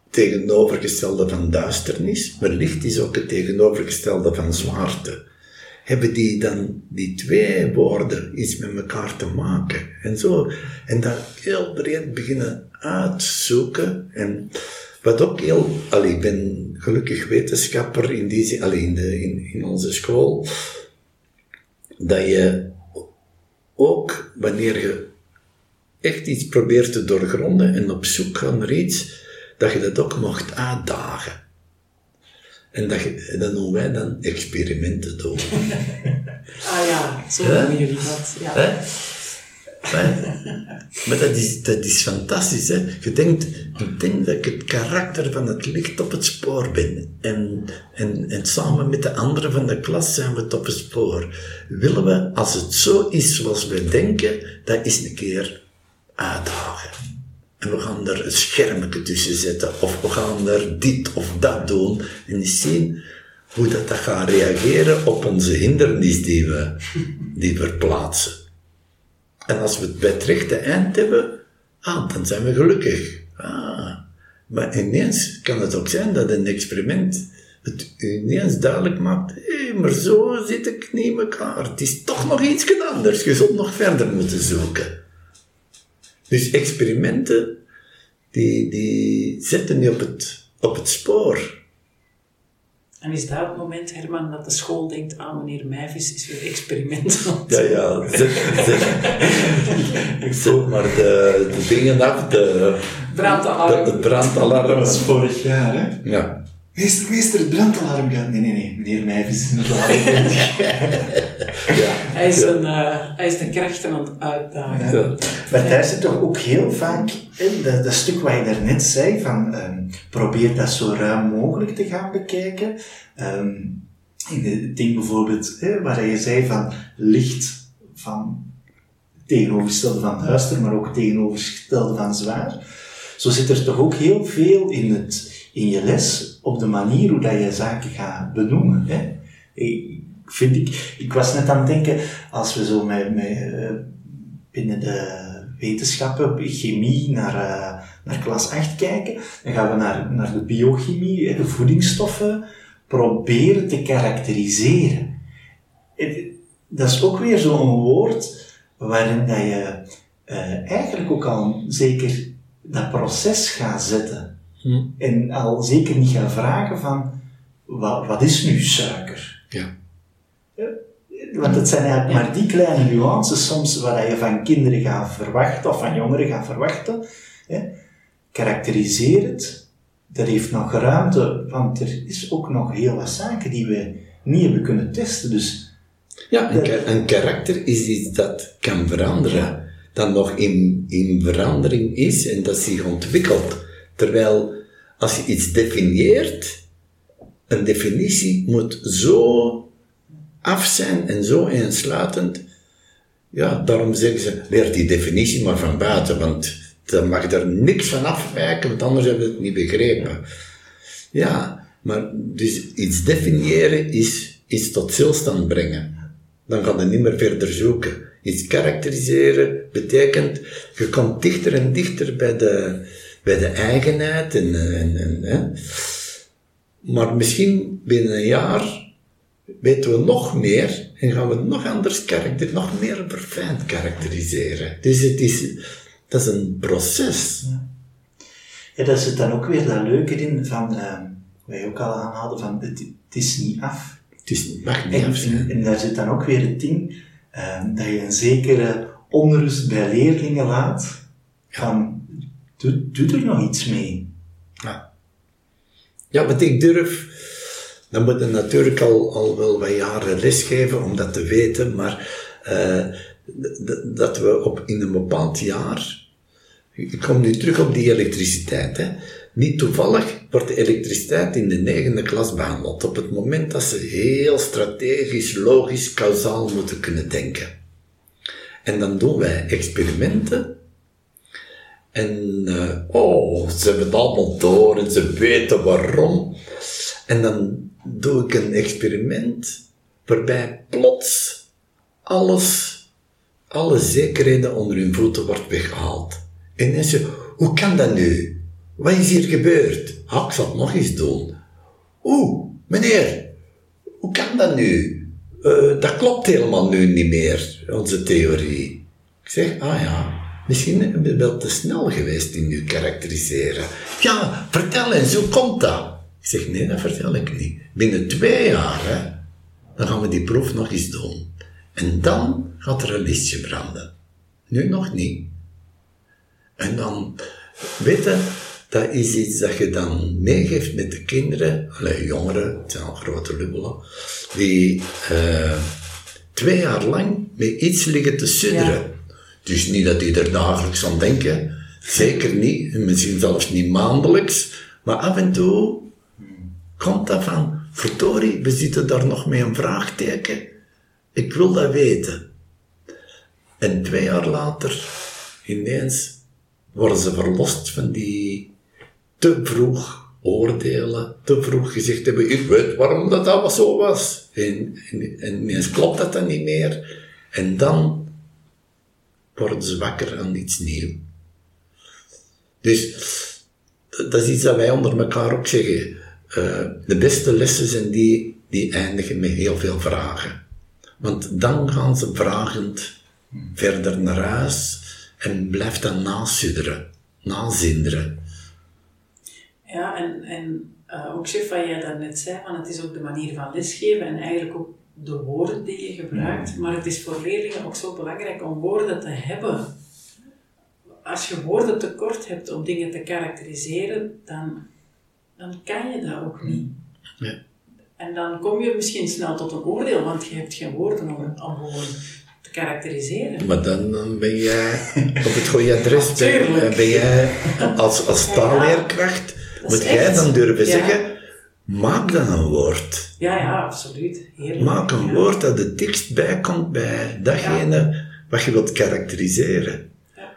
tegenovergestelde van duisternis, maar licht is ook het tegenovergestelde van zwaarte. Hebben die dan die twee woorden iets met elkaar te maken? En zo, en dat heel breed beginnen uitzoeken. En wat ook heel, allee, ik ben gelukkig wetenschapper in die zin, de, in, in onze school, dat je ook wanneer je echt iets probeert te doorgronden en op zoek gaat naar iets, dat je dat ook mocht uitdagen. En dat, je, dat noemen wij dan experimenten doen. ah ja, zo noemen jullie dat. Ja. Maar dat is, dat is fantastisch. Hè? Je denkt, dat ik het karakter van het licht op het spoor ben. En, en, en samen met de anderen van de klas zijn we het op het spoor. Willen we, als het zo is zoals we denken, dat is een keer uitdagen. En we gaan er een schermje tussen zetten, of we gaan er dit of dat doen, en zien hoe dat, dat gaat reageren op onze hindernis die we, die we plaatsen. En als we het bij het rechte eind hebben, ah, dan zijn we gelukkig. Ah. Maar ineens kan het ook zijn dat een experiment het ineens duidelijk maakt, hé, hey, maar zo zit ik niet in elkaar. Het is toch nog iets anders. Je zult nog verder moeten zoeken. Dus experimenten, die, die zetten je op het, op het spoor. En is dat het moment, Herman, dat de school denkt, ah, meneer Meijvis is weer experiment Ja, ja, zet, zet, maar de, de dingen af, de... Brandalarm. De, het brandalarm. Dat was vorig jaar, hè? Ja. Meester, meester, het brandalarm gaat. Nee, nee, nee, meneer Meijvis is inderdaad. ja. Hij is, een, uh, hij is de krachten aan het uitdagen. Ja. Maar daar zit toch ook heel vaak in, dat, dat stuk wat je daarnet zei, van um, probeer dat zo ruim mogelijk te gaan bekijken. Um, in het ding bijvoorbeeld, hè, waar je zei van licht van tegenovergestelde van duister, maar ook tegenovergestelde van zwaar. Zo zit er toch ook heel veel in het in je les op de manier hoe dat je zaken gaat benoemen. Hè? Ik, vind ik, ik was net aan het denken, als we zo met, met, uh, binnen de wetenschappen, chemie, naar, uh, naar klas 8 kijken, dan gaan we naar, naar de biochemie, de voedingsstoffen, proberen te karakteriseren. Dat is ook weer zo'n woord waarin dat je uh, eigenlijk ook al zeker dat proces gaat zetten. Hm. En al zeker niet gaan vragen van, wat, wat is nu suiker? Ja. Want het zijn eigenlijk maar die kleine nuances soms waar je van kinderen gaat verwachten, of van jongeren gaat verwachten. Hè. Karakteriseer het. Er heeft nog ruimte, want er is ook nog heel wat zaken die we niet hebben kunnen testen. Dus ja, een, een karakter is iets dat kan veranderen, dat nog in, in verandering is en dat zich ontwikkelt. Terwijl als je iets definieert, een definitie moet zo af zijn en zo eensluitend. Ja, daarom zeggen ze, leer die definitie maar van buiten, want dan mag er niks van afwijken, want anders hebben we het niet begrepen. Ja, maar dus iets definiëren is iets tot stilstand brengen. Dan gaan we niet meer verder zoeken. Iets karakteriseren betekent, je komt dichter en dichter bij de, bij de eigenheid. En, en, en, hè. Maar misschien binnen een jaar weten we nog meer en gaan we nog anders karakter, nog meer verfijnd karakteriseren. Dus het is, dat is een proces. Ja. ja, dat zit dan ook weer dat leuke in van, uh, wat je ook al aanhaalde, van het, het is niet af. Het is, mag niet af En, en, daar zit dan ook weer het ding, uh, dat je een zekere onrust bij leerlingen laat, van, doe, er nog iets mee. Ja. Ja, want ik durf, dan moet je natuurlijk al, al wel wat jaren lesgeven om dat te weten, maar uh, dat we op, in een bepaald jaar, ik kom nu terug op die elektriciteit, hè. Niet toevallig wordt de elektriciteit in de negende klas behandeld, op het moment dat ze heel strategisch, logisch, kausaal moeten kunnen denken. En dan doen wij experimenten En eh, oh, ze hebben het allemaal door en ze weten waarom. En dan doe ik een experiment waarbij plots alles, alle zekerheden onder hun voeten wordt weggehaald. En zeg hoe kan dat nu? Wat is hier gebeurd? Ah, ik zal het nog eens doen. Oeh, meneer, hoe kan dat nu? Eh, dat klopt helemaal nu niet meer, onze theorie. Ik zeg, ah ja, misschien ben je wel te snel geweest in je karakteriseren. Ja, vertel eens, hoe komt dat? Ik zeg, nee, dat vertel ik niet. Binnen twee jaar, hè, dan gaan we die proef nog eens doen. En dan gaat er een lichtje branden. Nu nog niet. En dan, weet je, dat is iets dat je dan meegeeft met de kinderen, alleen jongeren, het zijn al grote lubbelen, die uh, twee jaar lang met iets liggen te sudderen. Dus niet dat die er dagelijks aan denken, zeker niet, misschien zelfs niet maandelijks, maar af en toe komt dat van, verdorie, we zitten daar nog met een vraagteken, ik wil dat weten. En twee jaar later, ineens, worden ze verlost van die te vroeg oordelen, te vroeg gezegd hebben, ik weet waarom dat, dat zo was. En, en ineens klopt dat dan niet meer. En dan worden ze wakker aan iets nieuws. Dus dat is iets dat wij onder elkaar ook zeggen. Uh, de beste lessen zijn die die eindigen met heel veel vragen. Want dan gaan ze vragend verder naar huis en blijft dan nasudderen, nazinderen. Ja, en, en uh, ook chef, wat jij daarnet zei, van het is ook de manier van lesgeven en eigenlijk ook de woorden die je gebruikt. Maar het is voor leerlingen ook zo belangrijk om woorden te hebben. Als je woorden tekort hebt om dingen te karakteriseren, dan, dan kan je dat ook niet. Ja. En dan kom je misschien snel tot een oordeel, want je hebt geen woorden om, om gewoon te karakteriseren. Maar dan, dan ben jij op het goede adres. ben, ben jij als, als taalleerkracht moet jij dan durven zeggen, maak dan een woord. Ja, ja, absoluut. Heerlijk. Maak een woord dat de tekst bijkomt bij datgene wat je wilt karakteriseren. Ja.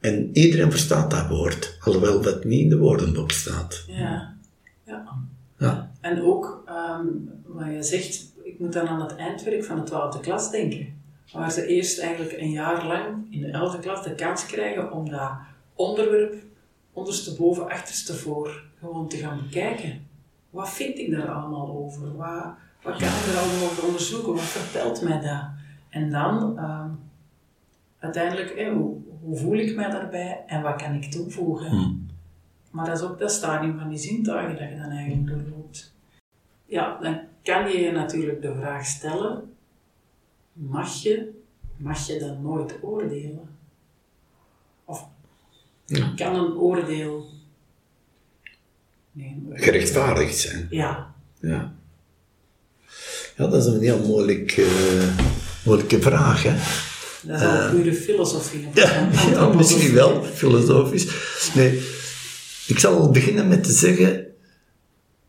En iedereen verstaat dat woord, alhoewel dat niet in de woordenboek staat. Ja. ja. ja. En ook, um, wat je zegt, ik moet dan aan het eindwerk van de twaalfde klas denken. Waar ze eerst eigenlijk een jaar lang in de elfde klas de kans krijgen om dat onderwerp ondersteboven, achterstevoor gewoon te gaan bekijken. Wat vind ik daar allemaal over? Wat, wat kan ik er allemaal over onderzoeken? Wat vertelt mij dat? En dan uh, uiteindelijk, hoe, hoe, voel ik mij daarbij en wat kan ik toevoegen? Hmm. Maar dat is ook dat stadium van die zintuigen dat je dan eigenlijk doorloopt. Ja, dan kan je je natuurlijk de vraag stellen, mag je, mag je dan nooit oordelen? Of ja. kan een oordeel gerechtvaardigd zijn. Ja. ja. Ja, dat is een heel moeilijk, uh, moeilijke vraag. Hè? Dat is al uh, pure filosofie. Ja, ja, misschien wel, filosofisch. Nee, ik zal beginnen met te zeggen,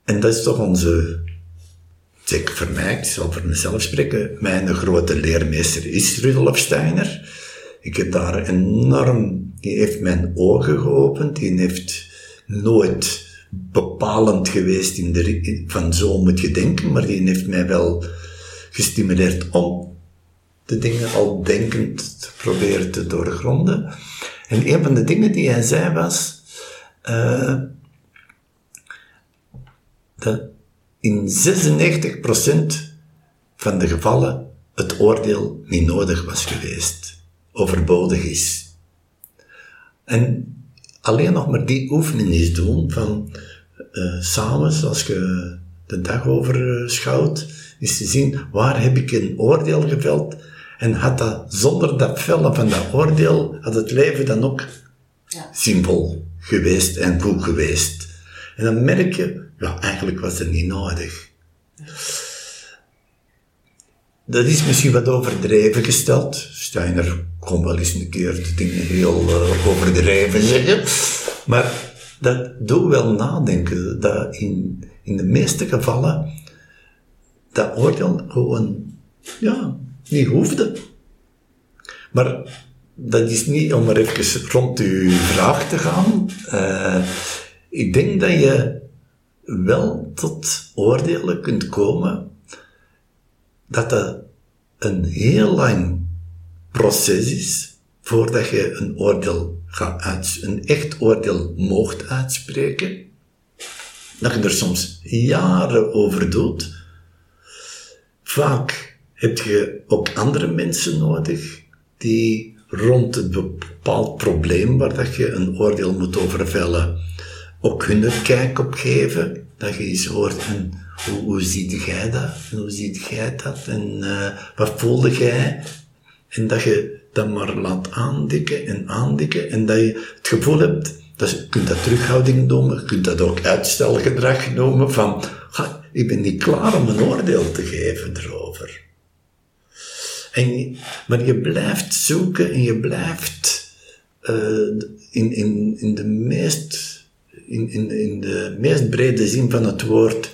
en dat is toch onze, zeker voor mij, ik zal voor mezelf spreken, mijn grote leermeester is Rudolf Steiner. Ik heb daar enorm, die heeft mijn ogen geopend, die heeft nooit bepalend geweest in de, van zo moet je denken, maar die heeft mij wel gestimuleerd om de dingen al denkend te proberen te doorgronden. En een van de dingen die hij zei was, uh, dat in 96% van de gevallen het oordeel niet nodig was geweest overbodig is. En alleen nog maar die oefening is doen van uh, s'avonds, als je de dag overschouwt, is te zien waar heb ik een oordeel geveld en had dat zonder dat vellen van dat oordeel, had het leven dan ook ja. simpel geweest en goed geweest. En dan merk je, ja, eigenlijk was het niet nodig. Dat is misschien wat overdreven gesteld. Steiner kon wel eens een keer de dingen heel uh, overdreven zeggen. Maar dat doet wel nadenken. Dat in, in de meeste gevallen dat oordeel gewoon ja, niet hoefde. Maar dat is niet om er even rond uw vraag te gaan. Uh, ik denk dat je wel tot oordelen kunt komen dat dat een heel lang proces is voordat je een oordeel gaat uit, een echt oordeel mocht uitspreken. Dat je er soms jaren over doet. Vaak heb je ook andere mensen nodig die rond het bepaald probleem waar dat je een oordeel moet over vellen, ook hun kijk op geven. Dat je eens hoort, en hoe, hoe zie jij dat? En hoe ziet jij dat? En wat voelde jij? En dat je dat maar laat aandikken en aandikken. En dat je het gevoel hebt, dat je kunt dat terughouding noemen, je kunt dat ook uitstelgedrag noemen, van, ik ben niet klaar om een oordeel te geven erover. En, maar je blijft zoeken en je blijft uh, in, in, in, de meest, in, in de meest brede zin van het woord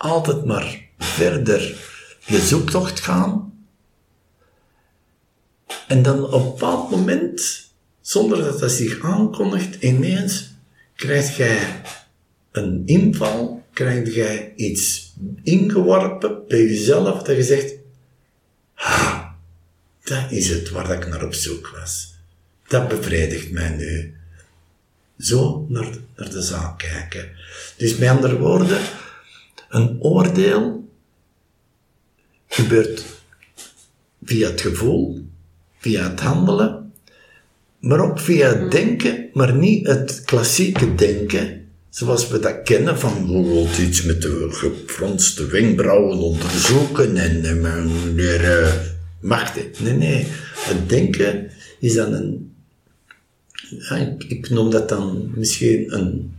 altijd maar verder je zoektocht gaan. En dan op een bepaald moment, zonder dat dat zich aankondigt, ineens krijg jij een inval, krijg jij iets ingeworpen bij jezelf dat je zegt, ha, dat is het waar ik naar op zoek was. Dat bevredigt mij nu. Zo naar, naar de zaak kijken. Dus met andere woorden, een oordeel gebeurt via het gevoel, via het handelen, maar ook via het hmm. denken, maar niet het klassieke denken, zoals we dat kennen van bijvoorbeeld iets met de gefronste wenkbrauwen onderzoeken en, en uh, macht. Nee, nee. Het denken is dan een, ik, ik noem dat dan misschien een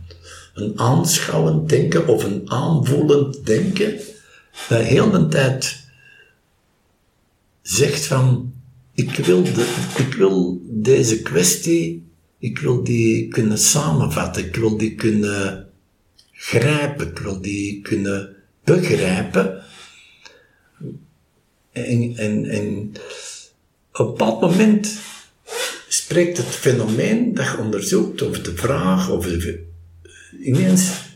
een aanschouwend denken of een aanvoelend denken, dat heel de tijd zegt van, ik wil, de, ik wil deze kwestie, ik wil die kunnen samenvatten, ik wil die kunnen grijpen, ik wil die kunnen begrijpen. En, en, en op een bepaald moment spreekt het fenomeen dat je onderzoekt, of de vraag, of de ineens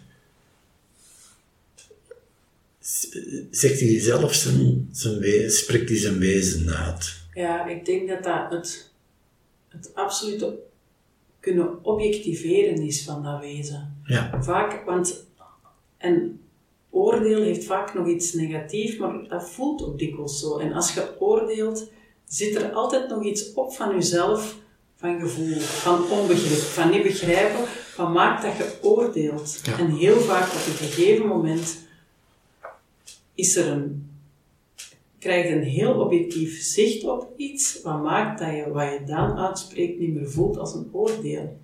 zegt hij zelf zijn, zijn wezen, spreekt hij zijn wezen uit. Ja, ik denk dat dat het, het absolute kunnen objectiveren is van dat wezen. Ja. Vaak, want een oordeel heeft vaak nog iets negatiefs, maar dat voelt ook dikwijls zo. En als je oordeelt, zit er altijd nog iets op van jezelf, van gevoel, van onbegrip, van niet begrijpen, van maakt dat je oordeelt. En heel vaak op een gegeven moment is er een, krijg je een heel objectief zicht op iets, wat maakt dat je wat je dan uitspreekt niet meer voelt als een oordeel.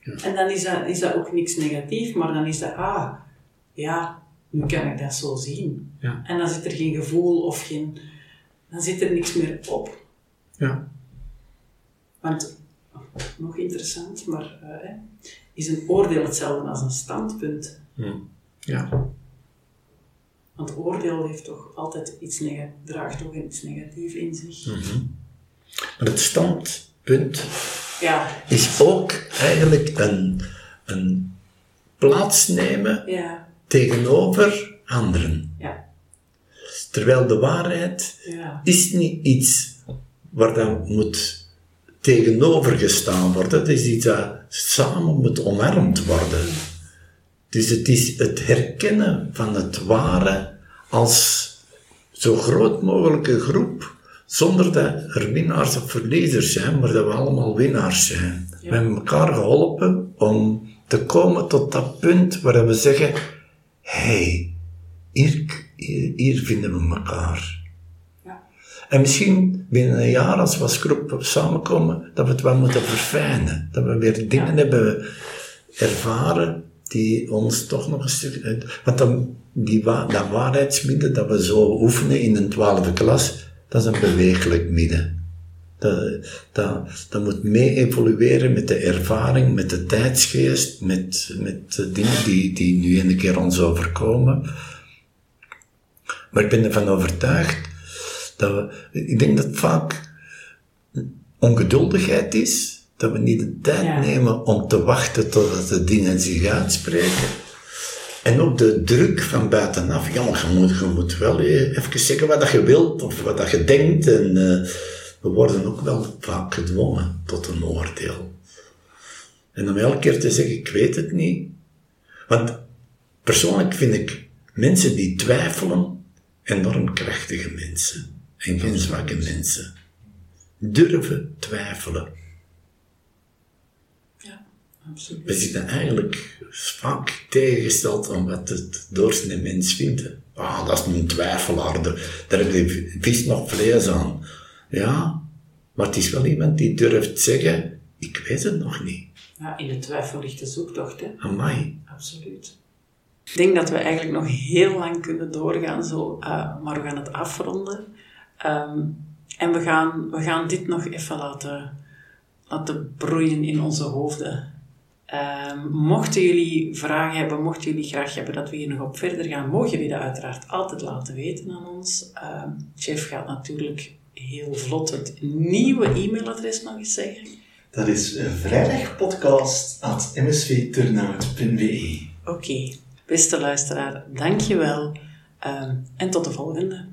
Ja. En dan is dat, is dat ook niks negatief, maar dan is dat, ah, ja, nu kan ik dat zo zien. Ja. En dan zit er geen gevoel of geen, dan zit er niks meer op. Ja. Want nog interessant, maar uh, is een oordeel hetzelfde als een standpunt? Hmm. Ja. Want oordeel heeft toch altijd iets draagt toch iets negatiefs in zich. Mm Maar het standpunt ja. is ook eigenlijk een, een plaatsnemen ja. tegenover anderen. Ja. Terwijl de waarheid ja. is niet iets waar dan moet tegenovergestaan worden. Het is iets dat samen moet omarmd worden. Dus het is het herkennen van het ware als zo groot mogelijke groep, zonder dat er winnaars of verliezers zijn, maar dat we allemaal winnaars zijn. We hebben elkaar geholpen om te komen tot dat punt waar we zeggen, hey, hier, hier, hier vinden we elkaar. En misschien binnen een jaar, als we als groep samenkomen, dat we het wel moeten verfijnen. Dat we weer dingen hebben ervaren die ons toch nog een stuk... Want dan, die, dat waarheidsmidden dat we zo oefenen in een twaalfde klas, dat is een bewegelijk midden. Dat, dat, dat moet mee evolueren met de ervaring, met de tijdsgeest, met, met de dingen die, die nu een keer ons overkomen. Maar ik ben ervan overtuigd dat we, ik denk dat vaak ongeduldigheid is, dat we niet de tijd Ja. nemen om te wachten totdat de dingen zich uitspreken. En ook de druk van buitenaf. Ja, je moet, je moet wel even zeggen wat je wilt of wat je denkt. En eh, we worden ook wel vaak gedwongen tot een oordeel. En om elke keer te zeggen, ik weet het niet. Want persoonlijk vind ik mensen die twijfelen enorm krachtige mensen. En geen zwakke mensen. Durven twijfelen. Ja, absoluut. We zitten eigenlijk vaak tegengesteld aan wat het doorsnee mens vindt. Ah, dat is een twijfelaar, daar daar heb je vis nog vlees aan. Ja, maar het is wel iemand die durft zeggen, ik weet het nog niet. Ja, in de twijfel ligt de zoektocht, hè. Amai. Absoluut. Ik denk dat we eigenlijk nog heel lang kunnen doorgaan, zo, eh, maar we gaan het afronden. Ehm, en we gaan, we gaan dit nog even laten, laten broeien in onze hoofden. Ehm, mochten jullie vragen hebben, mochten jullie graag hebben dat we hier nog op verder gaan, mogen jullie dat uiteraard altijd laten weten aan ons. Ehm Jeff gaat natuurlijk heel vlot het nieuwe e-mailadres nog eens zeggen. Dat is vrijdagpodcast.msvturnout.be Oké, beste luisteraar, dankjewel. Ehm en tot de volgende.